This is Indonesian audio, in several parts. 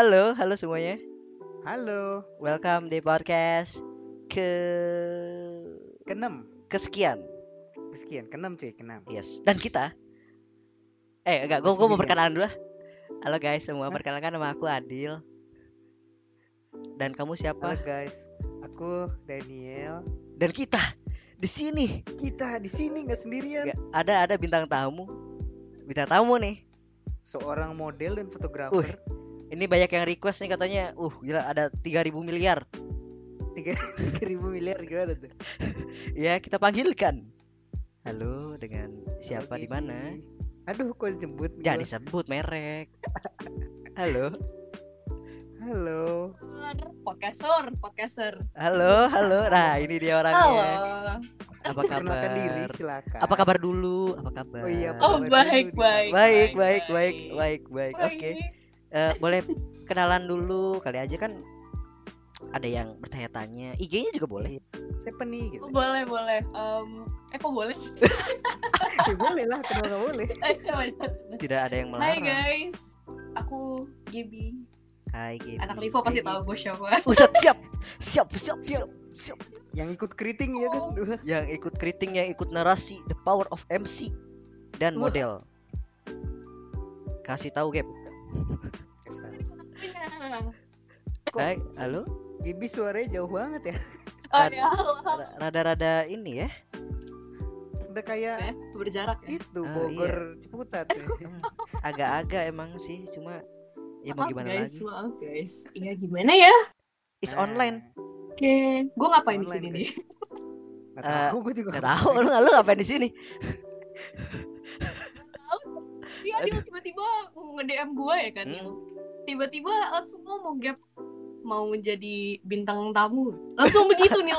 Halo. Halo, halo semuanya. Halo. Welcome di podcast ke Keenam. kesekian. Sekian, keenam cuy, keenam. Yes. Dan kita Eh, enggak, Masih gue mau perkenalan dulu. ah. Halo guys, semua Hah? perkenalkan nama aku Adil. Dan kamu Halo siapa? guys, aku Daniel. Dan kita di sini. Kita di sini nggak sendirian. Nggak, ada ada bintang tamu. Bintang tamu nih. Seorang model dan fotografer. Ini banyak yang request nih katanya. Uh, gila ada 3000 miliar. Tiga tiga ribu miliar gimana tuh? Ya, kita panggilkan. Halo, dengan siapa Halo, di mana? Aduh, kok jemput? Jangan gua? disebut merek. Halo. Halo. podcaster, podcaster. Halo, halo. Nah, ini dia Halo. orangnya. Apa Perkenalkan diri, kabar? silakan. Apa kabar dulu? Apa kabar? Oh iya, Oh Kabar baik dulu, baik. Baik, baik, baik, baik, baik. Baik. Oke. Eh, boleh kenalan dulu kali aja kan ada yang bertanya-tanya. IG-nya juga boleh. Siapa nih gitu? Oh, boleh boleh. Em, eh kok boleh sih? Ya, boleh lah, kenapa nggak boleh? Eh. Tidak ada yang Hai melarang. guys, aku Gibi. Hai, Gaby. Anak Livo pasti tahu gue siapa. Ustaz, siap. Siap, siap, siap, siap. Yang ikut keriting ya kan? Oh. Yang ikut keriting, yang ikut narasi, the power of MC dan model. Kasih tahu, Gap. Kok Hai, halo. Gibi suaranya jauh banget ya? Oh ya, Rada-rada ini ya. Udah kayak Eh, berjarak ya. itu Ah, Bogor Ciputat ya. Agak-agak emang sih, cuma ya mau gimana guys, lagi. maaf guys. Iya gimana ya? It's Nah, online. Oke, gue ngapain di sini nih? Eh, tahu, gue juga Gak tahu lu, lu ngapain di sini? Dia Adil tiba-tiba nge-DM gue ya kan, Hmm. Tiba-tiba langsung ngomong gap mau menjadi bintang tamu. Langsung begitu Nil.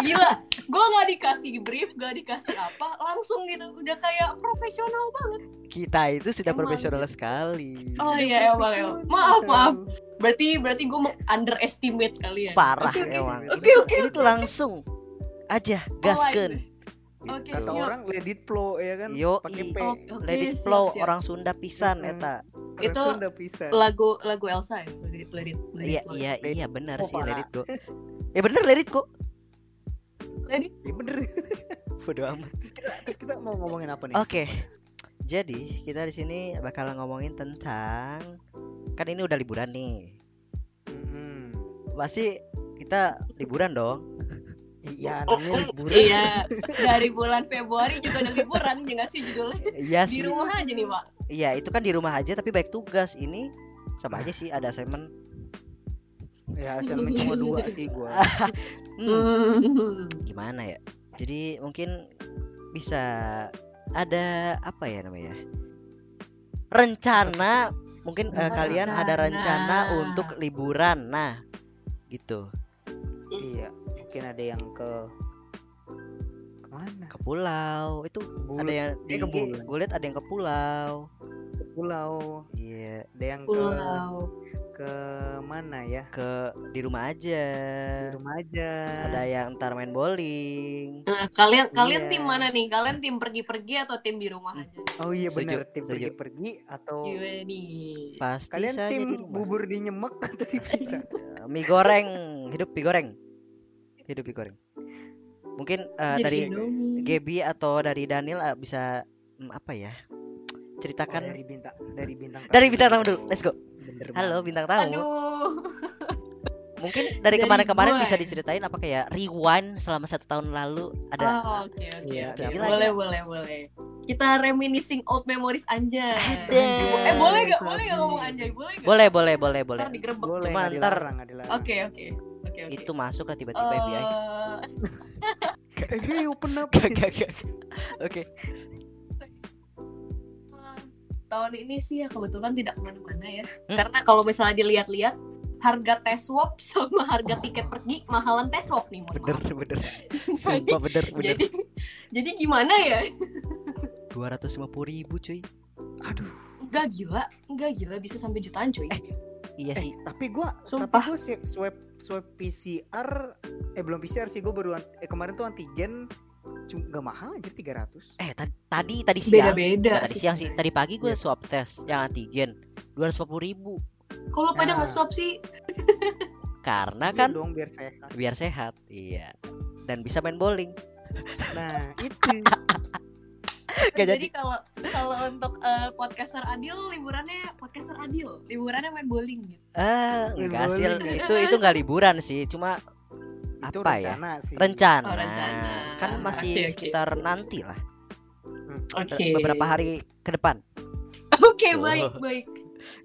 Gila, gue nggak dikasih brief, gak dikasih apa, langsung gitu. Udah kayak profesional banget. Kita itu sudah Emang. profesional sekali. Oh iya emang emang. Maaf maaf. Berarti berarti gue mau underestimate kalian. Parah Oke, oke. emang. Oke, ini, tuh, oke, ini tuh langsung aja gasken. Oke, Kata siap. orang let it flow ya kan? Yo. P. Oke, Let it siap, flow siap. orang Sunda pisan Mm-mm. eta. Itu Sunda pisan. lagu lagu Elsa ya. Let it, let it, let it Iya iya Let- iya benar Oh, sih let it go. Ya bener let it go. Let it. Ya bener. Bodo amat. terus, kita, terus kita mau ngomongin apa nih? Oke. Jadi kita di sini bakal ngomongin tentang kan ini udah liburan nih. Mm-mm. Pasti kita liburan dong. Iya, Oh, namanya oh, liburan. Iya, dari bulan Februari juga ada liburan, ya nggak sih judulnya? Iya Di sih. rumah aja nih, Pak. Iya, itu kan di rumah aja tapi baik tugas. Ini sama aja sih ada assignment. Ya, assignment cuma dua sih gua. Hmm, Hmm. gimana ya? Jadi mungkin bisa ada apa ya namanya? Rencana mungkin eh, kalian ada rencana Rencana. untuk liburan. Nah, gitu. iya, mungkin ada yang ke ke mana? Ke pulau. Itu Bul- ada yang di ke bulan. gue lihat ada yang ke pulau. Ke pulau. Iya, Ada yang ke Pulau. ke mana ya? ke di rumah aja. Di rumah aja. Ada yang ntar main bowling. Nah, kalian kalian Iya. tim mana nih? Kalian tim pergi-pergi atau tim di rumah aja? Oh iya benar, tim pergi-pergi atau Gimana nih? Pasti kalian tim di rumah. bubur di nyemek atau di pizza? Mie goreng hidup mie goreng hidup mie goreng mungkin eh, Jadi dari Indomie. Gaby atau dari Daniel eh, bisa mm, apa ya Oh, ceritakan dari bintang dari bintang dari bintang tamu dulu let's go Bener halo bintang tamu Aduh. mungkin dari Dari kemarin-kemarin gue. bisa diceritain apa kayak rewind selama satu tahun lalu ada Oh, oke oke. Iya, oke. iya. Gila, boleh gila. boleh boleh. Kita reminiscing old memories anjay. Eh boleh gak? Boleh gak ngomong anjay? Boleh gak? boleh boleh boleh boleh Ntar digerebek. Boleh, Cuma ntar- dilarang, nggak dilarang. Oke oke. Oke oke. itu masuk lah tiba-tiba FBI Eh, Eh, hey, open up. Gak, gak, gak. oke tahun ini sih ya kebetulan tidak ke mana-mana ya. Hmm. Karena kalau misalnya dilihat-lihat harga tes swab sama harga tiket pergi mahalan tes swab nih. mohon bener maaf. bener sumpah bener bener Jadi jadi gimana ya? dua ratus lima puluh ribu cuy Aduh. Enggak gila, enggak gila bisa sampai jutaan cuy. Iya Eh, sih tapi gua Sumpah. tapi gua swab swab swab PCR eh belum PCR sih gua baru eh kemarin tuh antigen cuma gak mahal aja 300. eh tadi tadi tadi siang Beda-beda. Nggak, tadi siang sih tadi pagi gue Iya. swab test yang antigen 240 ribu Kalau pada Nah. nge-swap sih, karena Iya kan dong biar sehat. biar sehat iya dan bisa main bowling Nah, itu. Gak jadi jadi kalau kalau untuk eh, podcaster Adil liburannya podcaster Adil liburannya main bowling gitu. ah Main enggak sih itu itu nggak liburan sih cuma Itu apa ya rencana sih. rencana, Oh, rencana. kan masih Oke, oke. sekitar nanti lah Oke. beberapa hari ke depan Oke, Tuh. baik, baik.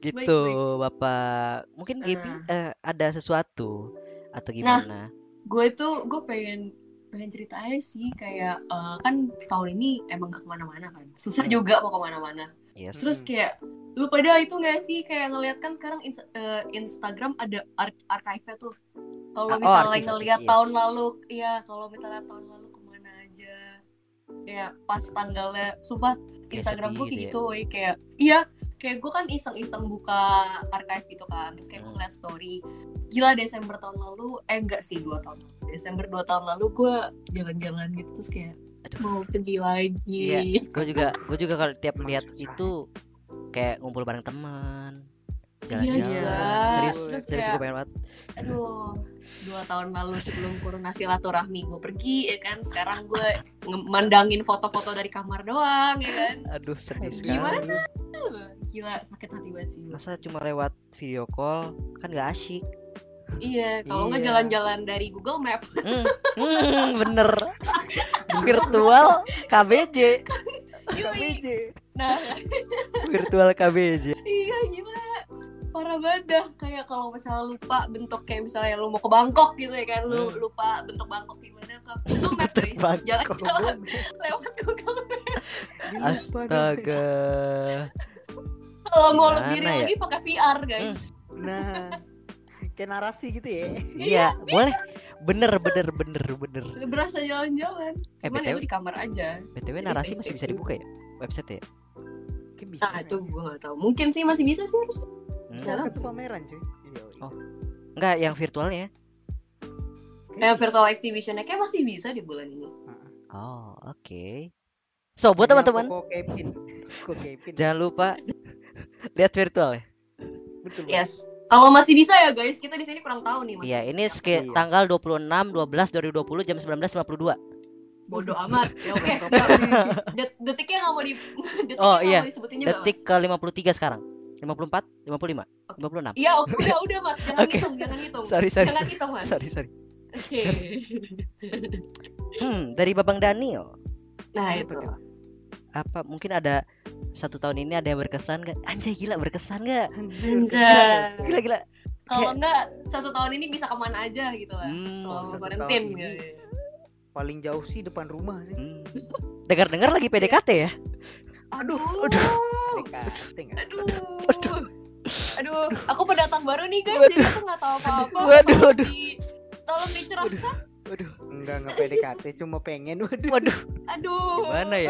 gitu baik. bapak mungkin Gaby eh, ada sesuatu atau Nah. gimana Gue tuh gue pengen pengen cerita aja sih kayak eh, kan tahun ini emang gak ke mana-mana kan susah Hmm. juga mau ke mana-mana yes terus Hmm. kayak lu pada itu gak sih kayak ngeliat kan sekarang ins- eh, Instagram ada ar- archive-nya tuh kalau Ah, oh, misalnya archive, ngeliat archive, tahun yes. lalu ya kalau misalnya tahun lalu ke mana aja kayak pas tanggalnya sumpah Instagram gue gitu kayak ya. gitu kayak iya kayak gue kan iseng-iseng buka archive gitu kan terus kayak gue Hmm. ngeliat story gila Desember tahun lalu eh enggak sih dua tahun lalu Desember dua tahun lalu gue jalan-jalan gitu terus kayak Aduh. mau pergi lagi Iya. gue juga gue juga kalau tiap lihat itu kayak ngumpul bareng teman Iya, jalan-jalan gila. serius Terus serius kayak- gue pengen banget aduh dua tahun lalu sebelum corona silaturahmi gue pergi ya kan sekarang gue mandangin foto-foto dari kamar doang ya kan aduh sedih Gimana? Gila sakit hati banget sih masa cuma lewat video call kan gak asyik. Iya kalau nggak Iya. jalan-jalan dari Google Map. Hmm, hmm, bener. Virtual KBJ. KBJ. nah. Virtual KBJ iya gila. Parah banget dah. Kayak kalau misalnya lupa bentuk kayak misalnya lu mau ke Bangkok gitu ya kan lu Hmm. lupa bentuk Bangkok di mana ke Google Map guys. Jalan-jalan lewat Google Map. Astaga kalau mau Gimana lebih real ya? lagi pakai VR guys Nah, kayak narasi gitu ya. iya boleh bener bener bener bener berasa jalan-jalan eh cuman ya btw di kamar aja btw Jadi narasi masih bisa dibuka ya website ya Kayak bisa. nah itu gue gak tahu mungkin sih masih bisa sih harus Hmm. Bisa. Itu pameran cuy. Iya, iya. Oh. Enggak, yang virtualnya. Bisa. virtual exhibitionnya kayak masih bisa di bulan ini Heeh. Oh, oke. So, buat teman-teman, jangan lupa lihat virtual ya. Betul. Yes kalau masih bisa ya guys kita di sini kurang tahu nih masih Iya, ini Iya. tanggal 26 12 2020 jam 19.52. bodoh amat ya oke Det- detiknya nggak mau di detiknya Oh, nggak iya. mau disebutin juga Detik Mas. ke 53 sekarang. 54, 55, 56. iya oke udah udah mas jangan Oke. ngitung jangan ngitung Sorry, sorry. jangan hitung mas Sorry, sorry. oke Hmm, dari Babang Daniel. nah itu tuh? Apa mungkin ada satu tahun ini ada yang berkesan gak? Anjay gila berkesan gak? Anjir, Anjay. Gila gila. kalau enggak satu tahun ini bisa ke mana aja gitu lah Hmm, selama quarantine tahun gitu. Paling jauh sih depan rumah sih. Hmm. Dengar-dengar lagi PDKT ya? aduh PDKT nggak? aduh aduh aku pendatang baru nih guys jadi aku nggak tahu apa-apa Waduh, waduh. di- tolong dicerahkan Waduh, Enggak enggak PDKT cuma pengen waduh. waduh. aduh Gimana ya?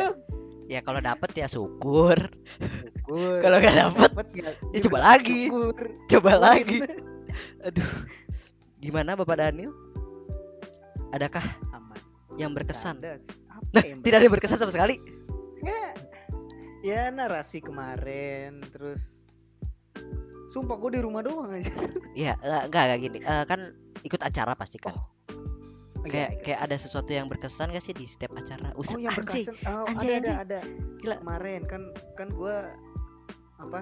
Ya kalau dapet ya syukur. Syukur. Kalau nggak dapet, ya, ya coba lagi. Syukur. Coba lagi. Aduh. Gimana Bapak Daniel? Adakah Aman. yang berkesan? Nggak ada. Apa Nah, yang tidak ada yang berkesan sama sekali. Ya, ya narasi kemarin terus Sumpah gue di rumah doang aja. Ya, enggak enggak enggak gini. Eh, kan ikut acara pasti kan. Oh, kayak Iya, kayak ada sesuatu yang berkesan gak sih di setiap acara? Oh Uset, yang anjing. berkesan oh, Anjay, ada, ada ada Gila. kemarin kan kan gue apa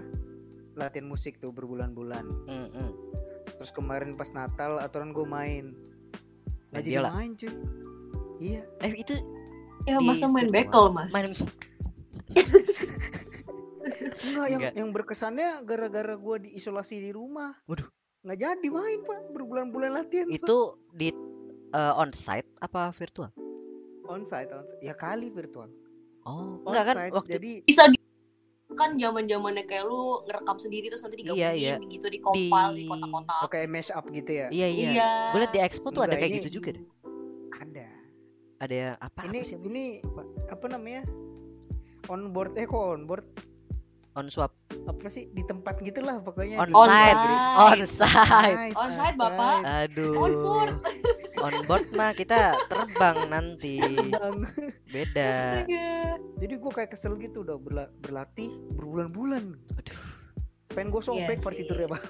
latihan musik tuh berbulan-bulan Hmm, hmm. terus kemarin pas Natal aturan gue main nggak jadi biola. main cuy iya Eh itu ya Di masa main bekel mas main enggak yang Enggak. yang berkesannya gara-gara gue diisolasi di rumah Waduh. nggak jadi main pak berbulan-bulan latihan Pak. itu di eh, onsite apa virtual? onsite onsite ya kali virtual Oh, enggak kan waktu jadi bisa gitu. kan zaman zamannya kayak lu ngerekam sendiri terus nanti digabungin Iya, iya. gitu di compile di, Di- kotak-kotak oke mash up gitu ya Iya iya. iya Gue liat di expo tuh ada Enggak, kayak ini- gitu juga deh. ada Ada yang apa, ini apa sih? ini apa namanya on board eh kok on board On swap, apa sih di tempat gitulah pokoknya on site, Onsite. on site. Onsite, Bapak. Aduh. On board. On board mah kita terbang nanti. Bang. Beda. Astaga. jadi gue kayak kesel gitu udah berla- berlatih berbulan-bulan Aduh. pengen gue sobek pas sih. tidurnya pak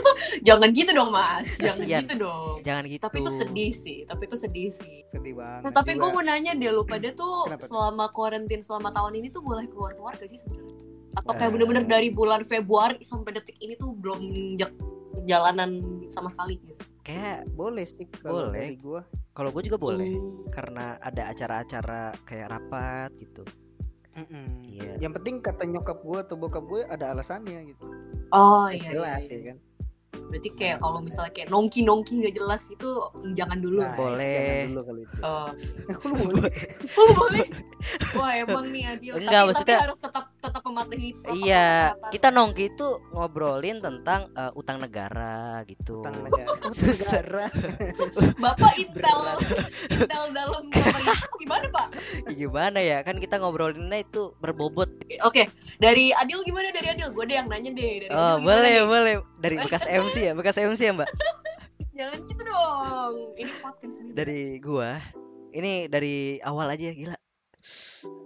Jangan gitu dong mas, jangan Kasian. gitu dong. Jangan gitu. Tapi itu sedih sih, tapi itu sedih sih. sedih banget Nah, tapi gue mau nanya deh lu pada tuh Kenapa selama karantin selama tahun ini tuh boleh keluar keluar gak sih sebenarnya? Atau kayak Eh. bener-bener dari bulan Februari sampai detik ini tuh belum jalanan sama sekali gitu. Kayak boleh sih kalau Boleh. dari gue kalau gue juga boleh. Hmm. Karena ada acara-acara kayak rapat gitu. Iya. yang penting kata nyokap gue atau bokap gue ada alasannya gitu Oh iya. jelas iya, ya iya. kan Berarti kayak kalau misalnya kayak nongki nongki nggak jelas itu jangan dulu. Nah, Boleh. jangan dulu kali itu Oh. Aku lu boleh boleh. Wah emang nih Adil. Enggak, tapi, maksudnya- tapi harus tetap tetap mematuhi Iya, kesehatan. kita nongki itu ngobrolin tentang eh, utang negara gitu. utang negara Susah. Bapak intel intel dalam pemerintah gimana Pak? Gimana ya? Kan kita ngobrolinnya itu berbobot. Oke, dari Adil gimana dari Adil? Gue deh yang nanya deh dari Oh, Adil boleh, nih? boleh. Dari bekas MC ya, bekas MC ya, Mbak. Jangan gitu dong. Ini podcast. Dari gua. Ini dari awal aja gila.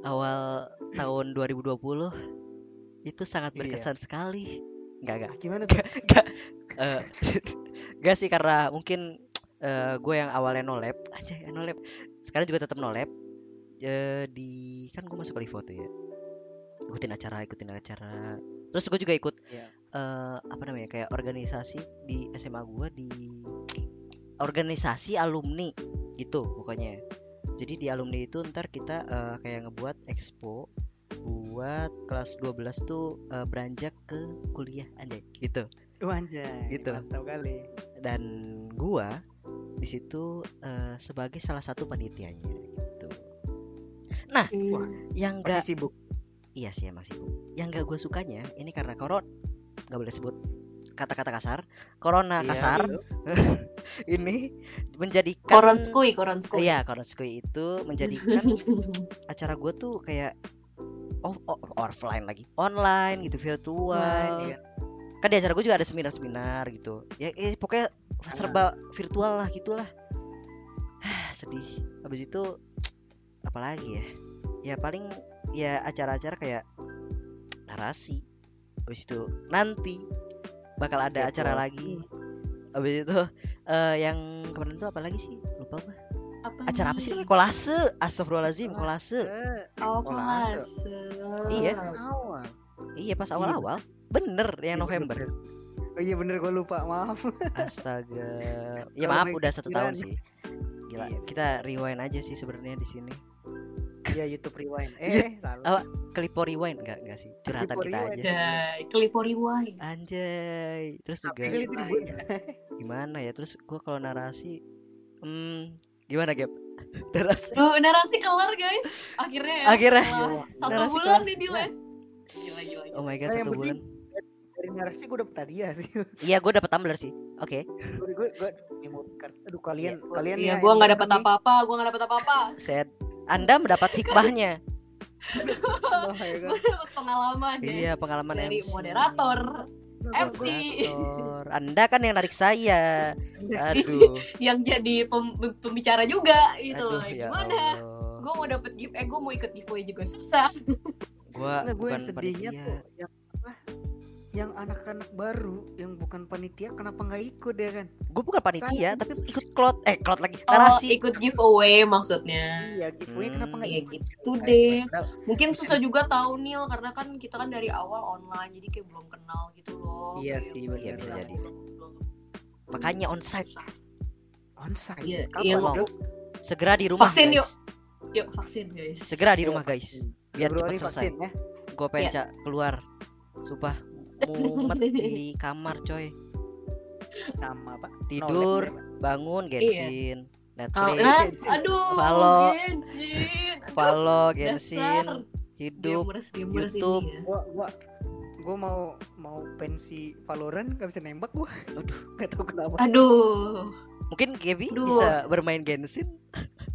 Awal tahun 2020 itu sangat Iya. berkesan sekali. Enggak, enggak. gimana tuh Eh, Gak sih karena mungkin eh, gue yang awalnya no lab aja ya no lab sekarang juga tetap no lab Eh, di kan gue masuk Livo tuh ya ikutin acara ikutin acara terus gue juga ikut Iya. Eh, apa namanya kayak organisasi di SMA gue di organisasi alumni gitu pokoknya jadi di alumni itu ntar kita eh, kayak ngebuat expo buat kelas 12 tuh eh, beranjak ke kuliah aja gitu Wah, anjay Gitu. mantap kali dan gua di situ eh, sebagai salah satu panitianya gitu. Hmm. Yang masih enggak sibuk iya sih emang sibuk. Yang enggak gua sukanya ini karena koron nggak boleh sebut kata-kata kasar. Corona Iya, kasar ini menjadikan Koron skui, koron skui. Iya, koron skui itu menjadikan acara gua tuh kayak oh, oh, offline lagi, online gitu, virtual. Online, iya. Kan di acara gue juga ada seminar-seminar gitu. Ya, eh, pokoknya serba virtual lah gitulah. Sedih. Habis itu apalagi ya? Ya paling ya acara-acara kayak narasi. Habis itu nanti bakal ada Virtual. acara lagi. Habis itu eh, yang kemarin tuh apa lagi sih? Lupa gue. Apa Acara apa sih? nih? Kolase. Astagfirullahalazim, kolase. Oh, Kolase. Iya. awal Iya pas Iya, awal-awal. Bener yang Iya, November. bener. oh iya bener gue lupa maaf Astaga. Ya maaf udah satu tahun sih. Gila, Iya. kita rewind aja sih sebenarnya di sini. Iya YouTube rewind Iya. eh salah Oh, Klipo rewind enggak enggak sih? Curhatan Klipo kita rewind. aja. Jai, kelipori wine. Anjay. Terus juga gimana ya? Terus gua kalau narasi hmm gimana, Gap? narasi. Tuh, narasi kelar guys. Akhirnya ya. Akhirnya. setelah Satu Narasi bulan kelar. nih Dile. Gila, gila, gila. Oh my god, Nah, satu bulan. dari narasi gue dapet hadiah sih Iya, gua dapat tumbler sih. Oke. gue gue gue card aduh kalian kalian Iya, ya gua yang nggak dapat dengerin apa-apa, gua nggak dapat apa-apa. Set. Anda mendapat hikmahnya. ya kan? Dapat pengalaman ya. iya, pengalaman Dari MC. moderator, MC. Moderator. Anda kan yang narik saya. Aduh. yang jadi pem- pembicara juga gitu Aduh, loh. ya Gimana? Gue mau dapet gift, eh gue mau ikut giveaway juga susah. Gua Nah, gue bukan sedihnya tuh yang apa yang anak-anak baru yang bukan panitia kenapa nggak ikut ya kan Gue bukan panitia, Sayang. tapi ikut klot. Eh, klot lagi. Oh, Narasi. ikut giveaway maksudnya. iya giveaway kenapa nggak Iya ikut gitu deh. padahal Mungkin susah juga tahu Nil karena kan kita kan dari awal online jadi kayak belum kenal gitu loh. Iya Kayak sih, Iya, bisa jadi. ngobrol-ngobrol. Makanya onsite. Onsite Iya, iya, Segera di rumah, Vaksin guys. yuk. Yuk vaksin guys. Segera di rumah, guys. Biar Februari cepat selesai. vaksin ya Gue pengen. Cak, keluar. Sumpah mumet di kamar, coy. sama pak Tidur, No, bangun, Iya. Genshin, Oh, Netflix, nah, Genshin. aduh, Follow. Genshin. Aduh, follow dasar. Genshin, hidup. Gamers, gamers YouTube. ini ya. gua gua gua mau mau pensi Valorant gak bisa nembak gua Aduh. gak tahu kenapa Aduh, Mungkin Gaby Aduh. bisa bermain Genshin.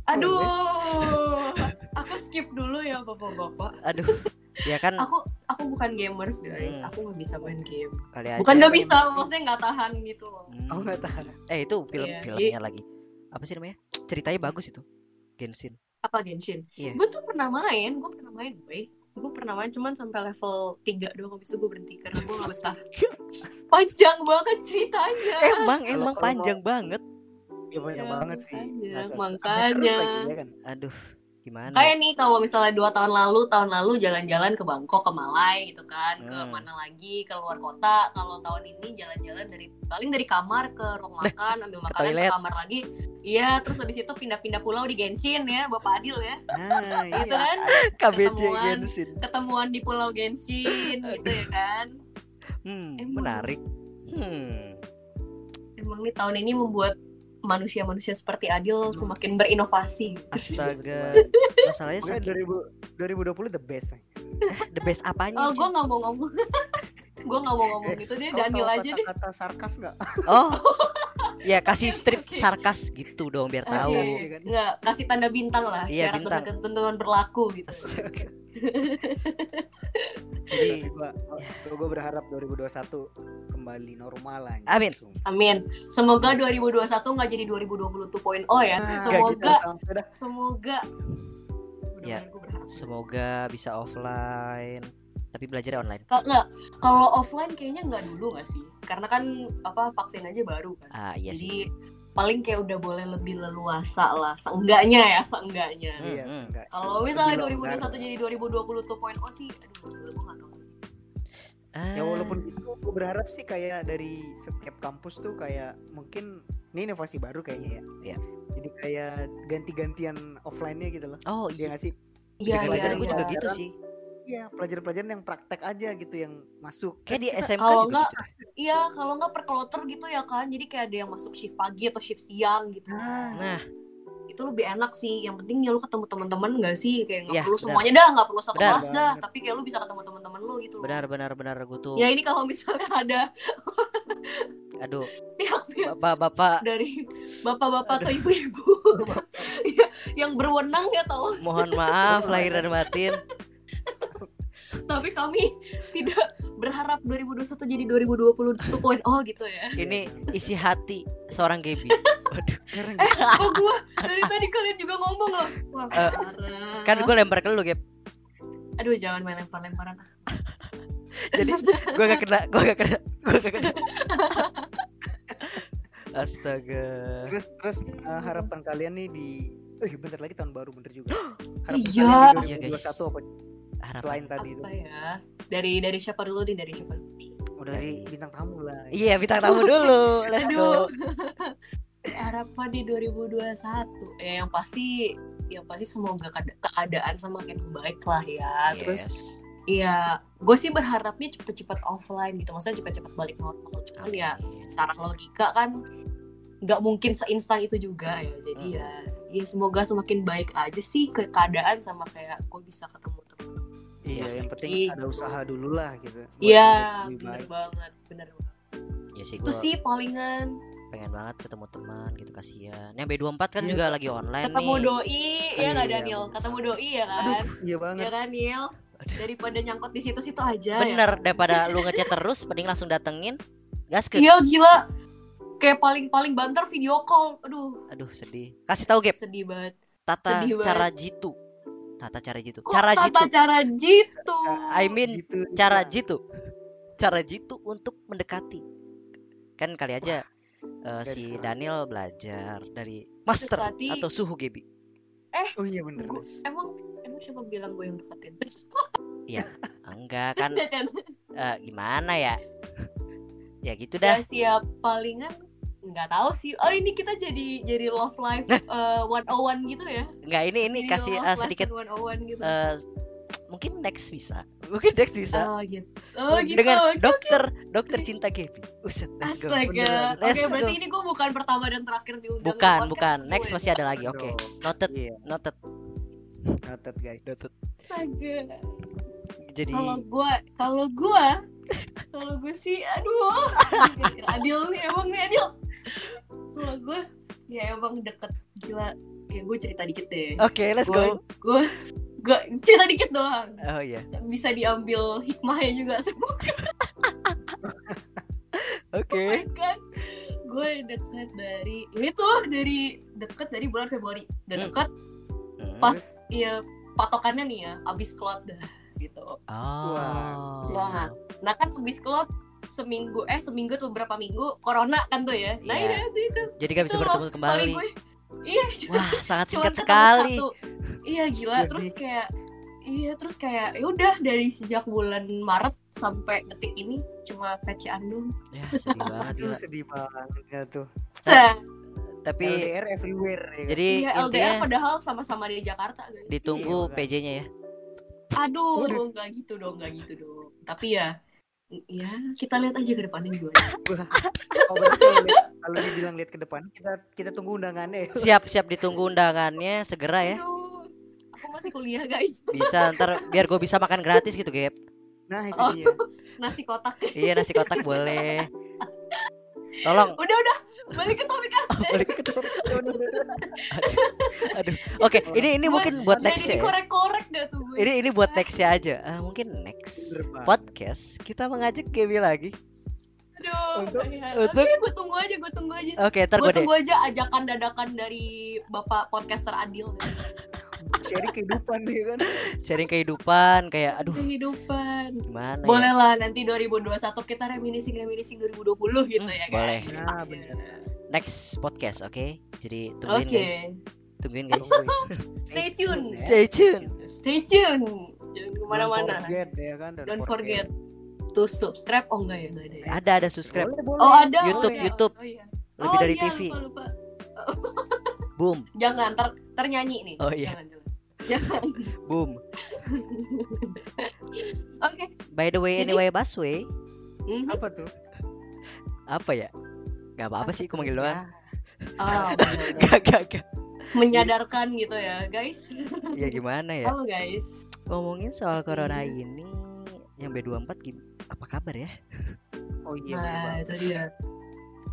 aduh. Aku skip dulu ya bapak-bapak. Aduh. Ya kan Aku aku bukan gamers guys. Hmm. Aku nggak bisa main game. kali aja. Bukan nggak bisa, maksudnya nggak tahan gitu loh. Hmm. oh nggak tahan Eh itu film Iya, filmnya lagi. Apa sih namanya? Ceritanya bagus itu. Genshin. Apa Genshin? Iya. Gue tuh pernah main, gue pernah main, gue. gue pernah main cuman sampai level 3 doang habis itu gue berhenti karena gue gak betah panjang banget ceritanya emang emang panjang banget Ya banyak Ya, banget sih. makanya, makanya. terus lagi, ya kan? aduh gimana? Kayak nih kalau misalnya dua tahun lalu tahun lalu jalan-jalan ke Bangkok ke Malai gitu kan. Ke Hmm. mana lagi? Ke luar kota. Kalau tahun ini jalan-jalan dari paling dari kamar ke ruang makan ambil makanan ke kamar lagi. Iya terus habis itu pindah-pindah pulau di Genshin ya Bapak Adil ya. Nah, gitu iya. kan ketemuan. Genshin. ketemuan di pulau Genshin gitu ya kan? Hmm, Emang. menarik. Hmm. Emang nih tahun ini membuat manusia-manusia seperti Adil semakin berinovasi astaga masalahnya sakit 2000 2020 the best. eh. the best apanya oh gue nggak mau ngomong gue nggak mau ngomong Eh, gitu deh Daniel aja deh Kata-kata sarkas nggak? oh ya kasih strip sarkas gitu dong biar tahu nggak kasih tanda bintang lah Iya, syarat bintang. dan ketentuan berlaku gitu Astaga. Jadi gua gua berharap 2021 kembali normal lah. Amin. amin semoga 2021 nggak jadi 2020 2.0 ya Nah, semoga dah. semoga Ya. Benar-benar gua berharap. semoga bisa offline tapi belajar online Kalau nggak, kalau offline kayaknya nggak dulu nggak sih? Karena kan apa vaksin aja baru kan. ah iya sih Jadi paling kayak udah boleh lebih leluasa lah, seenggaknya ya, seenggaknya. Hmm, Iya, hmm. enggak. Kalau misalnya Lebih 2021 longgar. jadi 2020 2.0 sih, aduh, gila, gua nggak tahu. ah, Ya walaupun gitu, gue berharap sih kayak dari setiap kampus tuh kayak mungkin ini inovasi baru kayaknya ya. Iya. Jadi kayak ganti-gantian offline-nya gitu loh. oh Dia iya ngasih Iya, iya, pelajaran gue iya. juga gitu sih Iya, pelajaran-pelajaran yang praktek aja gitu yang masuk. kayak di SMK kalau juga enggak- gitu Iya, kalau nggak per kloter gitu ya kan. Jadi kayak ada yang masuk shift pagi atau shift siang gitu. Nah, nah Itu lebih enak sih. Yang penting ya lu ketemu teman-teman nggak sih? Kayak nggak Iya, perlu benar. semuanya dah, nggak perlu satu Benar kelas dah. banget. Tapi kayak lu bisa ketemu teman-teman lu gitu. loh. benar benar benar gue tuh Ya ini kalau misalnya ada aduh pihak-pihak bapak bapak dari bapak-bapak atau ibu-ibu ya, yang berwenang ya tolong mohon maaf lahir dan batin tapi kami tidak berharap 2021 jadi 2020 point oh gitu ya ini isi hati seorang Gaby Waduh, sekarang kok gua dari tadi kalian juga ngomong loh wah Eh, parah. kan gue lempar ke lu Gap aduh jangan main lempar-lemparan ah. jadi gue gak kena gue gak kena gue gak kena astaga terus terus uh, harapan kalian nih di Eh bentar lagi tahun baru bener juga. Harapan Iya. kalian Iya, di guys. 2021 apa harapan selain tadi itu? ya dari dari siapa dulu nih dari siapa dulu? Oh dari bintang tamu lah. iya bintang tamu dulu let's go harapan di 2021 ya yang pasti yang pasti semoga keada- keadaan semakin baik lah ya terus Yes. Iya, gue sih berharapnya cepet-cepet offline gitu, maksudnya cepet-cepet balik normal. Cuman ya secara logika kan nggak mungkin seinstan itu juga ya. Jadi Hmm. ya, ya semoga semakin baik aja sih ke keadaan sama kayak gue bisa ketemu. Iya, Iya, yang penting sih. ada usaha dulu lah gitu. Iya, bener baik. banget, bener banget. ya sih Itu sih palingan pengen banget ketemu teman gitu kasihan yang B24 kan Iya. juga lagi online ketemu nih doi, ya nggak Iya, Daniel? bagus. Ketemu doi ya kan? Aduh, iya Ya banget. kan Niel? Daripada nyangkut di situ-situ aja. ya bener kan? daripada lu ngechat terus mending langsung datengin gas ke Iya gila. Kayak paling-paling banter video call. Aduh, aduh sedih kasih tahu Gap sedih banget. tata Sedih banget. cara jitu tata cara jitu. Kok cara tata jitu. cara jitu. I mean, Gitu, cara jitu. Cara jitu untuk mendekati. Kan kali aja eh, That's si right. Daniel belajar dari master Berarti- atau suhu Gebi. Oh iya bener. Gua- emang emang siapa bilang gue yang deketin? enggak kan eh, gimana ya? Ya gitu dah. ya siap. Palingan nggak tahu sih. Oh ini kita jadi jadi love life uh, 101 gitu ya? enggak ini ini Jadi kasih love eh, sedikit lesson 101 gitu. eh, mungkin next bisa mungkin next bisa oh gitu. Oh gitu. dengan Oke, dokter dokter cinta Gebi Uset, let's go Astaga. Oke, Let's berarti ini gue bukan pertama dan terakhir diundang. bukan bukan gue. next masih ada lagi oke Aduh, noted Iya, noted noted guys. noted Astaga. jadi Kalau gue, kalau gue, kalau gue sih, aduh, Adil nih emang nih Adil. Kalau gue, ya emang deket gila. Ya gue cerita dikit deh. oke let's go Gue, gue cerita dikit doang. oh iya Bisa diambil hikmahnya juga semua oke kan. Gue deket dari ini tuh dari deket dari bulan Februari. Dan Hmm. deket Hmm. pas ya patokannya nih ya abis cloud dah gitu. Oh. Wah. Nah kan habis klub seminggu eh seminggu tuh berapa minggu corona kan tuh ya. Nah Iya. itu itu. Jadi gak bisa itu bertemu kembali. gue. Iya. Wah, sangat singkat sekali. satu. Iya gila. Jadi- Terus kayak iya terus kayak ya udah dari sejak bulan Maret sampai detik ini cuma VC-an doang. Ya, sedih banget gila. sedih banget ya tuh. Set. Tapi LDR everywhere ya jadi Iya LDR intinya padahal sama-sama di Jakarta guys. ditunggu Iya. PJ-nya ya. Aduh, nggak gitu dong, nggak gitu dong. Tapi ya, ya kita lihat aja ke depannya gimana. Oh, kalau lihat- kalau dibilang lihat ke depan kita kita tunggu undangannya ya. Siap siap ditunggu undangannya segera ya. Aduh, aku masih kuliah guys. Bisa ntar biar gue bisa makan gratis gitu, Gap. Nah itu Oh. dia. Nasi kotak. Iya, nasi kotak boleh. Tolong. Udah udah, balik ke topik ah. balik ke Aduh. Oke, ini ini Gua- mungkin buat Jadi next ya. dikorek-korek dah tuh gue. Ini ini buat nextnya aja. Ah, mungkin next podcast kita mengajak Gaby lagi. Aduh. Untuk- iya. untuk- Oke, gue tunggu aja, gue tunggu aja. Oke, ntar Gue tunggu aja ajakan dadakan dari bapak podcaster Adil. Sharing kehidupan ya kan. sharing kehidupan kayak aduh Kehidupan. gimana Boleh ya. lah nanti 2021 kita reminiscing reminiscing 2020 gitu Hmm, ya kan. boleh. Nah bener. Next podcast, oke? Jadi Oke. tungguin guys. Tungguin guys. Stay tune. ya. Stay tune. Stay tune. Jangan Don't ke mana-mana. forget ya kan. Don't forget to subscribe. Oh enggak ya, enggak ada ya. Ada ada subscribe. Boleh, boleh. Oh ada. YouTube, oh, ada. YouTube. Oh, iya. Lebih oh, dari iya, TV. Lupa, lupa. Boom, Jangan ter ternyanyi nih. Oh, iya. Jangan, jangan. Jangan. boom. Oke. By the way, Jadi- anyway, Busway, Mhm. Apa tuh? apa ya? Gak apa-apa sih, aku manggil doang. Ah, benar-benar. Gak, gak, gak. Menyadarkan gitu ya, guys. Ya gimana ya? Halo guys. Ngomongin soal corona ini, yang B24 gim- apa kabar ya? Oh iya. Nah, itu dia.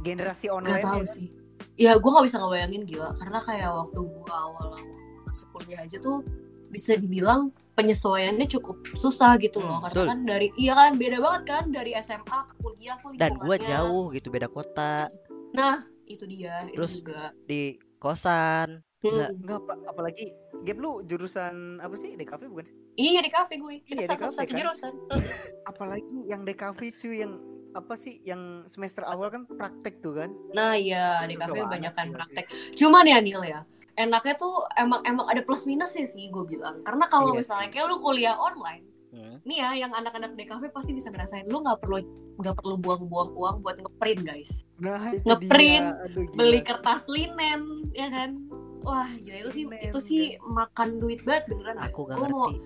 Generasi Gak online. tahu ya sih. Ya, gue gak bisa ngebayangin gila. Karena kayak waktu gue awal-awal masuk kuliah aja tuh bisa dibilang penyesuaiannya cukup susah gitu loh. Hmm, Karena betul. kan dari, iya kan beda banget kan dari SMA ke kuliah Dan gua lingkungannya. jauh gitu, beda kota, Nah, itu dia. Terus- itu juga. di kosan. Nggak. Hmm. Enggak apa apalagi Gap lu jurusan apa sih? DKV bukan sih? Iya di kafe gue. Kita Iya, satu satu kan? jurusan. Apalagi yang DKV cuy yang apa sih yang semester awal kan praktek tuh kan? Nah iya di kafe banget banyak kan sih, praktek. Cuman ya Nil ya, enaknya tuh emang emang ada plus minusnya sih gue bilang. Karena kalau Iya misalnya sih. kayak lu kuliah online, Hmm. nih ya yang anak-anak DKV pasti bisa ngerasain lu nggak perlu nggak perlu buang-buang uang buat ngeprint guys. Nah, Ngeprint, dia. Aduh, gila. Beli kertas linen ya kan. Wah gila itu sih Linen, itu sih makan duit banget beneran. Aku gak Lu mau- ngerti.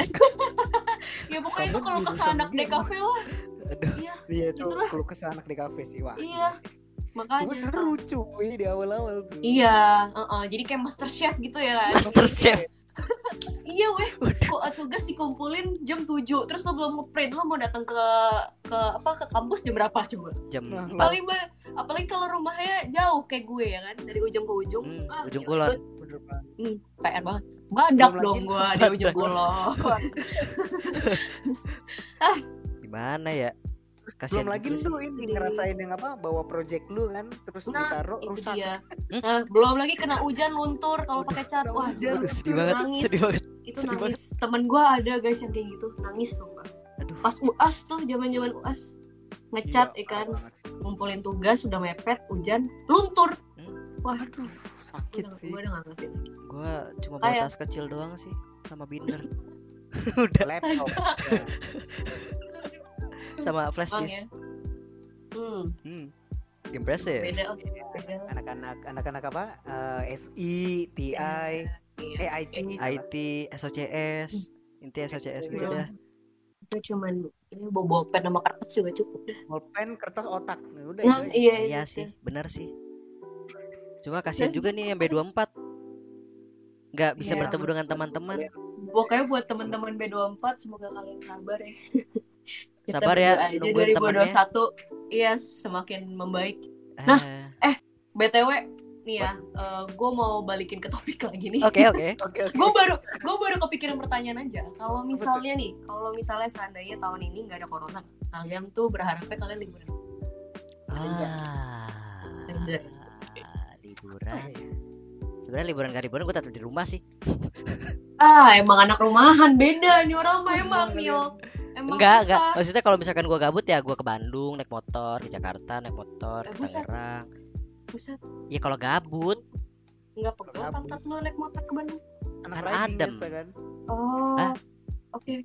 Ya pokoknya Kamu itu kalau jurusan ke sana anak. DKV lah. Aduh. Iya Iya itu kalau ke anak DKV sih wah. Iya. Cuma makanya. seru cuy di awal-awal tuh. Iya, heeh. jadi kayak master chef gitu ya. Master chef. Iya weh, kok uh, tugas dikumpulin jam 7 terus lo belum ngeprint lo mau datang ke ke apa ke kampus jam berapa coba? Jam 4 Paling ba- apalagi kalau rumahnya jauh kayak gue ya kan dari ujung ke ujung. Hmm, Ah, ujung gila, kulon. Bener banget. PR banget. Badak dong gua di ujung kulon. gimana ya? Terus Kasihan belum lagi lu ini ngerasain yang apa bawa project lu kan terus Nah, ditaruh rusak. dia. Nah, belum lagi kena hujan luntur kalau pakai cat. Wah, hujan. sedih banget, nangis. sedih banget. Itu sedih nangis. Temen gua ada guys yang kayak gitu, nangis tuh. Aduh. Pas UAS tuh zaman-zaman UAS ngecat Iya, ikan sih. ngumpulin tugas sudah mepet hujan luntur Hmm. wah Aduh, sakit udah, sih. gue udah gak ngerti lagi Gua cuma Ah, bawa ya. tas kecil doang sih sama binder. Udah Laptop. ya. sama flash disk. ya hmm Hmm. Ya? beda oke beda Anak-anak anak-anak apa? Eh, SI, TI, Iya. Eh IT. IT, SOCS, inti SOCS gitu Iya. dah. itu cuman ini bawa pen sama kertas juga cukup dah Bolpen, kertas, otak. Nah, udah nah, iya, Iya itu. sih, bener sih. Cuma kasihan juga nih yang B24 nggak bisa Iya, bertemu dengan teman-teman. pokoknya buat teman-teman B24 semoga kalian sabar ya Kita Sabar ya, nungguin temennya. 2021 iya semakin membaik Nah, Ah, btw nih ya gue mau balikin ke topik lagi nih. Oke oke. Oke, gue baru gue baru kepikiran pertanyaan aja. Kalau misalnya nih kalau misalnya seandainya tahun ini nggak ada corona kalian tuh berharapnya kalian liburan? Ah, liburan. Sebenarnya liburan gak liburan gue tetap di rumah sih. Ah, emang anak rumahan beda nih orang mah emang Nil. Emang enggak enggak maksudnya kalau misalkan gua gabut ya gua ke Bandung naik motor ke Jakarta naik motor Eh, ke. Tangerang Buset, ya kalau gabut enggak pegel pantat lu naik motor ke Bandung. Anak Kan adem. biasa kan. Oh. Oke.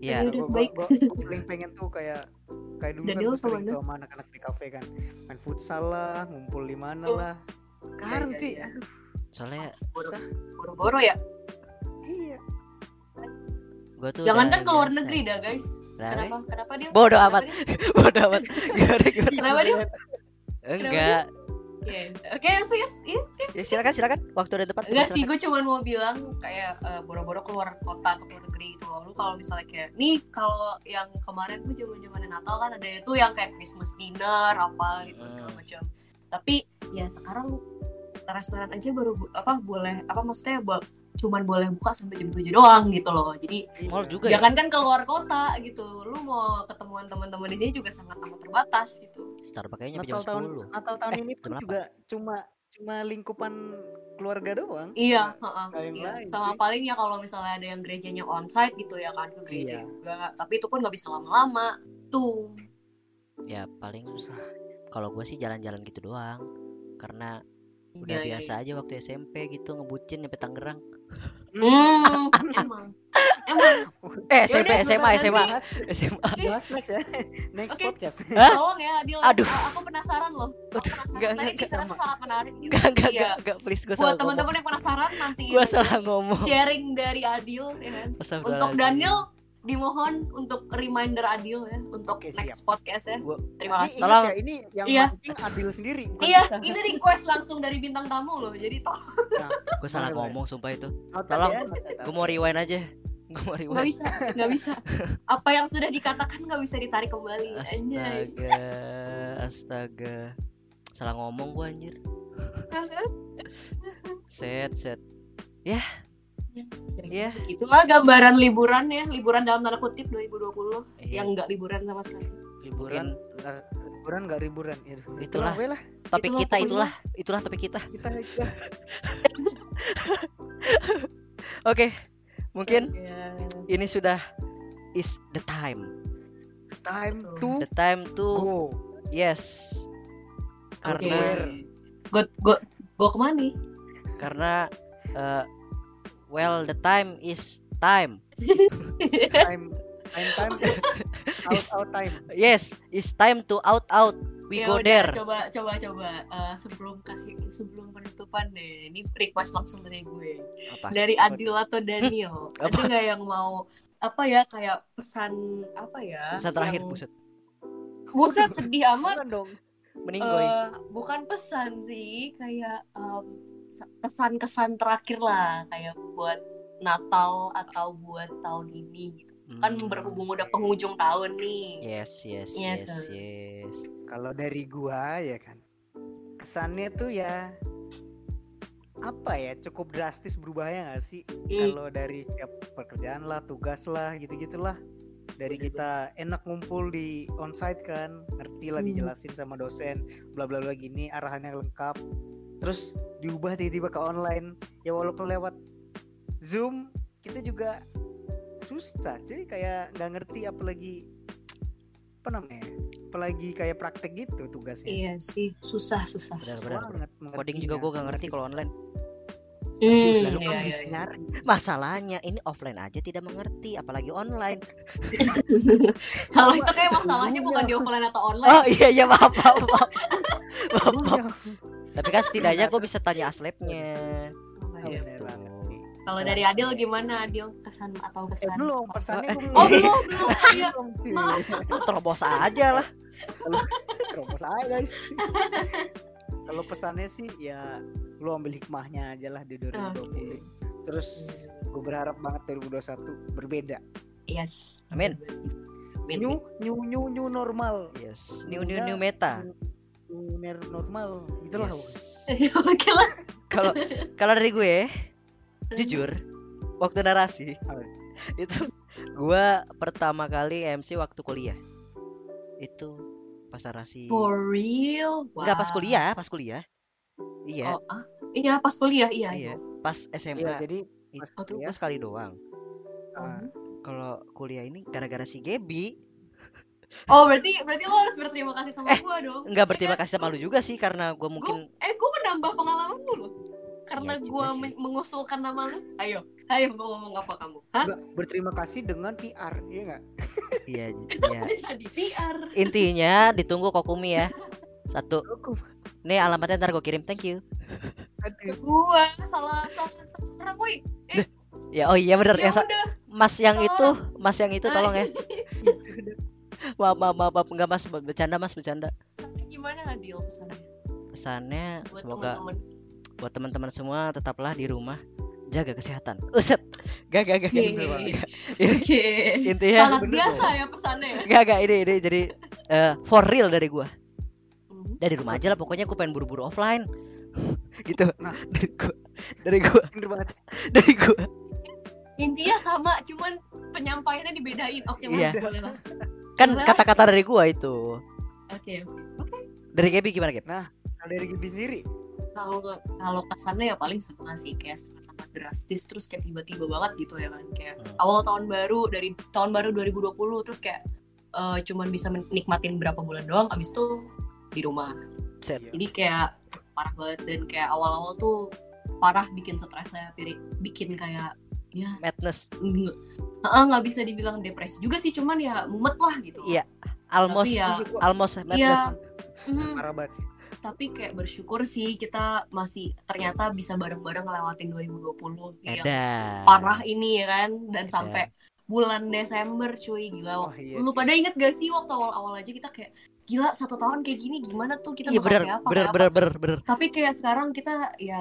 ya Ayo. Udah, baik. gua paling pengen tuh kayak kayak dulu Daniel kan gue sama sering tuh sama anak-anak di kafe kan main futsal lah ngumpul di mana Oh. lah iya, sih iya. aduh soalnya susah Boro-boro ya. iya gua tuh Jangan kan ke luar biasa. negeri dah, guys. Kenapa? Kenapa? Kenapa dia? Bodoh amat. Bodoh amat. Gimana gimana? Kenapa dia? Enggak. Oke, oke, serius. Iya. Ya silakan silakan. Waktu ada tepat. Enggak sih, gue cuma mau bilang kayak eh, boro-boro keluar kota atau keluar negeri gitu loh. Lu kalau misalnya kayak nih kalau yang kemarin tuh zaman-zaman Natal kan ada itu yang kayak Christmas dinner apa gitu Hmm. segala macam. Tapi ya sekarang restoran aja baru apa boleh apa maksudnya buat cuman boleh buka sampai jam 7 doang gitu loh. Jadi Mall juga ya. jangan kan keluar kota gitu. Lu mau ketemuan teman-teman di sini juga sangat amat terbatas gitu. Starbucks kayaknya nyampe Natal jam tahun 10. Natal tahun Eh, ini pun juga cuma cuma lingkupan keluarga doang Iya, heeh, nggak yang iya. lain sama sih. paling ya kalau misalnya ada yang gerejanya onsite gitu ya kan ke gereja Iya. juga. Tapi itu pun nggak bisa lama-lama. Tuh. Ya paling susah kalau gua sih jalan-jalan gitu doang. Karena udah Iya, iya, biasa aja waktu SMP gitu ngebucin nyampe Tangerang. Hmm, emang. Emang. Eh Yaudah, SMP SMA nanti- SMA SMA. Oke. bahas next ya next podcast? Tolong ya Adil. Aduh. Aku penasaran loh. Aku penasaran. enggak, Tadi kisahnya tuh sangat menarik gitu. Enggak enggak Iya. enggak enggak please gua Buat salah teman-teman yang penasaran nanti Gua salah ngomong. sharing dari Adil ya kan. Untuk. Daniel dimohon untuk reminder Adil ya untuk Oke, next podcast ya. Gua- Terima kasih. Tolong. ya, ini yang Iya. mancing adil sendiri Iya, kita. ini request langsung dari bintang tamu loh. Jadi tolong Gua salah Boleh, boleh. ngomong sumpah itu. Tolong. ya, Gua mau rewind aja. Gua mau rewind. bisa, nggak bisa. Apa yang sudah dikatakan nggak bisa ditarik kembali. Anjay. Astaga, astaga. Salah ngomong gua anjir. Set, set. Iya. Itulah gambaran liburan ya, liburan dalam tanda kutip 2020 Iya, yang nggak liburan sama sekali. liburan liburan nggak liburan ya, Itulah. we lah topik itulah kita itulah, itulah topik kita. kita kita Oke, mungkin Ya. ini sudah is the time. time Betul. to The time to go yes. Karena Gue gue gue ke mana nih? karena eh, well the time is time. time time time out out time Yes, it's time to out out. We Ya go udah, there. Coba coba coba Eh, sebelum kasih sebelum penutupan deh. Ini request langsung dari gue. Apa? Dari Apa Adil atau Daniel. Apa? Ada nggak yang mau apa ya kayak pesan apa ya? Pesan terakhir yang- buset. Buset sedih amat. bukan dong Meninggoy. Eh, bukan pesan sih, kayak em, se- kesan-kesan terakhir lah, kayak buat Natal atau buat tahun ini. gitu. Kan Hmm. berhubung udah penghujung tahun nih. Yes, yes, Iya yes, tuh. yes. kalau dari gua ya kan kesannya tuh ya apa ya cukup drastis berubahnya nggak sih Hmm, kalau dari setiap pekerjaan lah tugas lah gitu gitulah dari kita enak ngumpul di onsite kan ngerti lah Hmm. dijelasin sama dosen bla bla bla gini arahannya lengkap terus diubah tiba-tiba ke online ya walaupun lewat zoom kita juga susah cuy kayak nggak ngerti apalagi apa namanya apalagi kayak praktek gitu tugasnya Iya sih, susah susah. Benar, Susah benar, benar. banget Coding juga mengertinya, gue gak ngerti kalau online. Hmm, Lalu iya, iya. nyari. Masalahnya ini offline aja tidak mengerti, apalagi online. Kalau itu kayak masalahnya bukan di offline atau online. Oh iya iya maaf maaf maaf. Maaf, maaf. Iya. Tapi kan setidaknya gue bisa tanya. Iya. Bener banget sih. Kalau dari Adil gimana Adil kesan atau Eh, pesan? belum pesannya Eh, belum. Oh belum belum. Iya. Terobos aja lah. Terobos aja guys. Kalau pesannya sih ya lu ambil hikmahnya aja lah di 2020. Terus gue berharap banget 2021 berbeda. Yes. Amin. Amin. New new new new normal. Yes. New new new meta. New new normal gitulah. Yes. Oke lah. Kalau kalau dari gue jujur waktu narasi itu gue pertama kali MC waktu kuliah. Itu pas narasi. For real? Enggak pas Wow. kuliah, pas kuliah. Iya, Oh, ah? Iya pas kuliah iya. iya. Pas SMA. Iya, jadi itu Pas gue kuliah. sekali doang Ah, kalau kuliah ini gara-gara si Gebi Oh berarti berarti lo harus berterima kasih sama Eh, gua dong. nggak Ya berterima kan? kasih sama lu juga sih karena gue Gua, mungkin eh gue menambah pengalaman lu loh. Karena gua sih. men- mengusulkan nama lu. Ayo, ayo mau ngomong apa kamu? Hah? enggak, berterima kasih dengan PR, iya nggak? iya iya Jadi PR. intinya ditunggu kokumi ya satu nih alamatnya ntar gue kirim thank you gua salah salah salah orang woi. ya oh iya bener Ya ya, mas yang salah itu mas yang itu tolong ya. maaf maaf maaf, maaf. enggak mas bercanda mas bercanda Tapi gimana Adil pesannya? pesannya Buat semoga teman-teman. buat teman-teman semua tetaplah di rumah jaga kesehatan Uset gak gak gak bener banget. Oke. intinya Sangat bener biasa ya pesannya ya. gak gak ini ini jadi eh, for real dari gua Mhm. dari rumah aja lah pokoknya gue pengen buru-buru offline gitu Nah. dari gua dari gua Bener banget. dari gua Intinya sama, cuman penyampaiannya dibedain. Oke, Iya. boleh boleh lah. Kan kata-kata dari gua itu Oke, oke. dari Gaby gimana Gab? Kalau dari Gibi sendiri, kalau kalau kesannya ya paling sama sih kayak sangat-sangat drastis terus kayak tiba-tiba banget gitu ya kan kayak Hmm. awal tahun baru dari tahun baru 2020 terus kayak eh, cuman bisa menikmatin berapa bulan doang abis itu di rumah Set. Jadi kayak parah banget dan kayak awal-awal tuh parah bikin stres saya bikin kayak ya Madness nggak nggak bisa dibilang depresi juga sih cuman ya mumet lah gitu Iya. almost Tapi ya- almost madness Mhm. parah banget sih. tapi kayak bersyukur sih kita masih ternyata bisa bareng-bareng ngelewatin 2020 yang ada parah ini ya kan dan Edan. sampai bulan Desember cuy gila Oh, iya, lu cuy. pada inget gak sih waktu awal-awal aja kita kayak gila satu tahun kayak gini gimana tuh kita iya bakal bener kayak apa, bener kayak bener apa. bener bener tapi kayak sekarang kita ya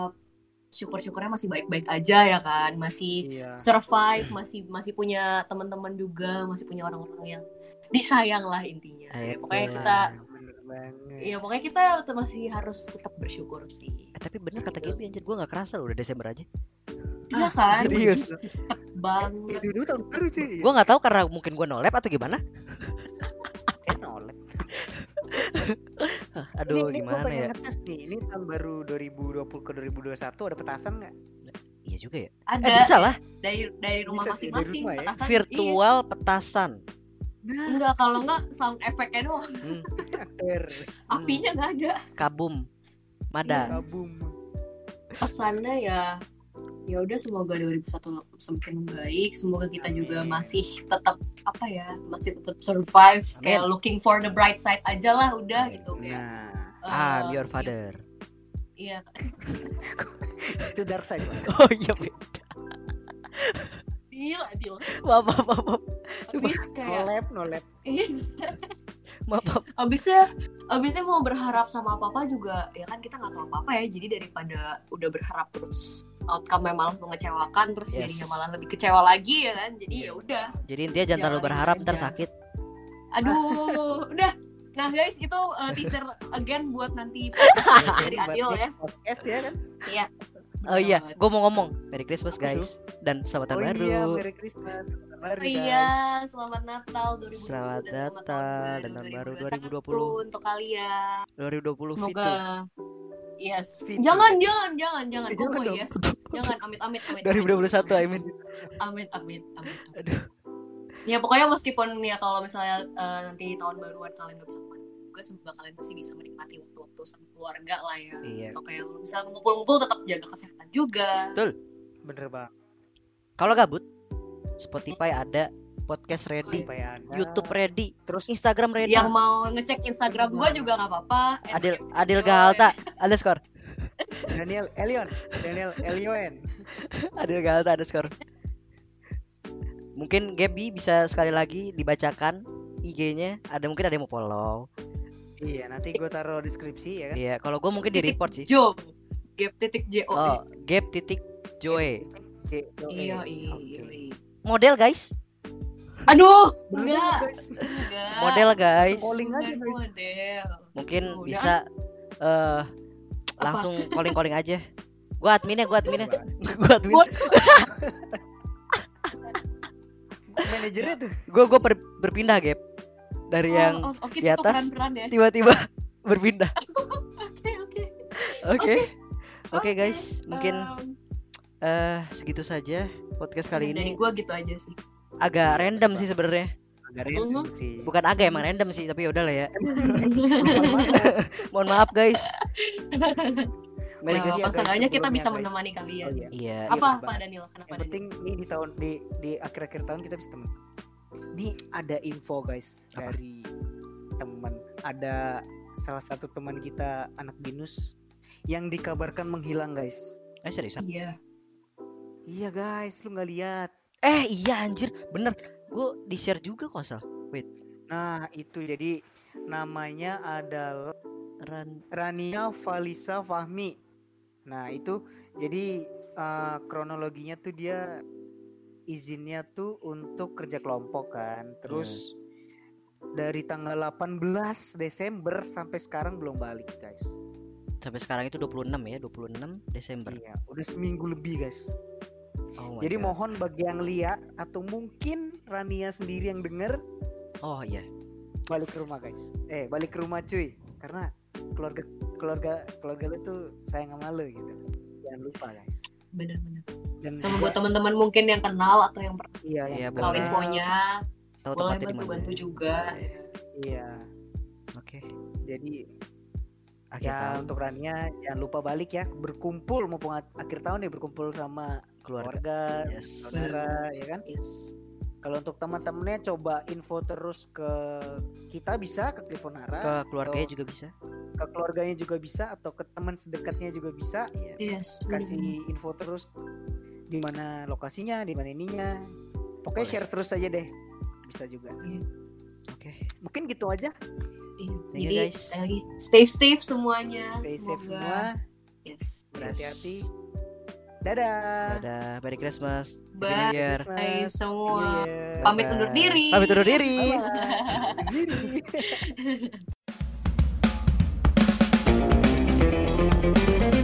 syukur-syukurnya masih baik-baik aja ya kan masih Iya. survive masih masih punya teman-teman juga masih punya orang-orang yang disayang lah intinya Ayo, Ya, pokoknya kita Bener banget. ya pokoknya kita masih harus tetap bersyukur sih Eh, tapi bener kata Gitu. Anjir gue gak kerasa loh udah Desember aja iya kan serius? banget Itu dulu tahun baru cuy. gue nggak tahu karena mungkin gue nolep atau gimana Eh, nolak. Hah, aduh ini, ini gimana pengen ya ngetes nih. Ini tahun baru 2020 ke 2021 ada petasan nggak? iya juga ya ada eh bisa lah dari dari rumah masing-masing ya. petasan. Iya. virtual petasan enggak kalau enggak sound efeknya doang Hmm, apinya nggak ada kabum Iya. mada Kabum. pesannya ya ya udah semoga 2001 semakin baik semoga kita juga Amin. masih tetap apa ya masih tetap survive Amin. kayak looking for the bright side aja lah udah gitu kayak Nah, I'm eh, your father iya itu dark side. Pak. oh iya Be. iya deal maaf maaf maaf maaf abis No kayak lab, no lab. iya maaf, maaf. abisnya abisnya mau berharap sama apa apa juga ya kan kita nggak tahu apa apa ya jadi daripada udah berharap terus outcome malah mengecewakan terus Yes. jadinya malah lebih kecewa lagi ya kan? Jadi ya udah. Jadi intinya jangan terlalu berharap ntar sakit aduh udah. Nah guys itu uh, teaser again buat nanti podcast dari Adil ya. Podcast ya kan? oh iya gue mau ngomong. Merry Christmas guys. Dan selamat tahun oh baru. iya, Merry Christmas. Baru, Oh guys. iya, selamat Natal 2020 Selamat dan selamat Natal tahun dan tahun baru 2021 untuk kalian. 2020 Semoga Vito yes. Fitu. Jangan, jangan, jangan, jangan. Eh, jangan dong. yes. Jangan amit amit amit. 2021 I mean Amit amit amit. Aduh. Ya pokoknya meskipun ya kalau misalnya eh, nanti tahun baruan kalian gak bisa ke mana juga semoga kalian masih bisa menikmati waktu-waktu sama keluarga lah ya. iya Atau kayak bisa ngumpul-ngumpul tetap jaga kesehatan juga. Bener banget. kalau gabut Spotify ada podcast ready ya, ada. YouTube ready Terus Instagram ready Yang mau ngecek Instagram gue juga nggak apa-apa. Adil Enjoy. Adil Galta underscore Daniel Elion, Daniel Elioen. Adil Galta underscore mungkin Gaby bisa sekali lagi dibacakan IG-nya ada mungkin ada yang mau follow Iya, nanti gue taruh deskripsi ya kan. iya kalau gue mungkin di report sih Jo. Gap titik J O. oh Gap titik Joe E. Iya, iya, iya. Model guys Aduh, enggak. model guys Calling aja guys. model. mungkin Udah. bisa eh langsung calling calling aja gua adminnya gua adminnya gua admin Manajernya tuh. gua gua ber- berpindah Gap dari yang Oh, oh, oke, di atas. ya. tiba-tiba berpindah Oke, oke. oke oke guys mungkin Eh segitu saja podcast kali Dari ini gue gitu aja sih. agak random sih sebenarnya Agak random Mhm. sih. bukan agak emang random sih tapi udah lah ya mohon maaf guys Merry Nah, Nah, Christmas. seenggaknya kita bisa guys. menemani kalian. Oh iya. iya Apa Iya, apa Bang. Daniel? Kenapa Yang Daniel? penting nih di tahun di di akhir-akhir tahun kita bisa temen. Ini ada info guys Apa? dari teman. Ada salah satu teman kita anak binus yang dikabarkan menghilang guys. eh seriusan Iya. Iya guys, lu nggak lihat? eh iya anjir bener gue di share juga kok sal Nah itu jadi namanya adalah Ran Rania Valisa Fahmi. Nah itu jadi eh, kronologinya tuh dia izinnya tuh untuk kerja kelompok kan. Terus dari tanggal 18 Desember sampai sekarang belum balik guys. sampai sekarang itu 26 ya 26 Desember Iya, udah seminggu lebih guys. Oh Jadi God. mohon bagi yang lihat atau mungkin Rania sendiri yang denger oh iya balik ke rumah guys. Eh balik ke rumah cuy, karena keluarga keluarga keluarga lu tuh sayang sama lu gitu. Jangan lupa guys. Benar-benar. Dan Sama buat teman-teman mungkin yang kenal atau yang pernah iya, Iya, tahu infonya, tahu boleh bantu-bantu juga. Iya, oke jadi akhir ya tahun untuk Rania jangan lupa balik ya berkumpul mumpung akhir tahun ya berkumpul sama keluarga keluarga, yes saudara ya kan. Yes. Kalau untuk teman-temannya coba info terus ke kita bisa ke ke Clifonara, keluarganya atau juga bisa ke keluarganya juga bisa atau ke teman sedekatnya juga bisa. iya Yes. Kasih info terus di mana lokasinya, di mana ininya. Pokoknya Boleh. share terus aja deh. Bisa juga. oke Mungkin gitu aja. Iya. Thank you, Jadi guys. sekali lagi stay safe semuanya. Stay safe Semoga- semua. Yes. Berhati-hati. Dadah. dadah Merry Christmas Happy Bye. New Year Christmas. Hai semua. Year. Pamit Bye. undur diri. pamit undur diri diri.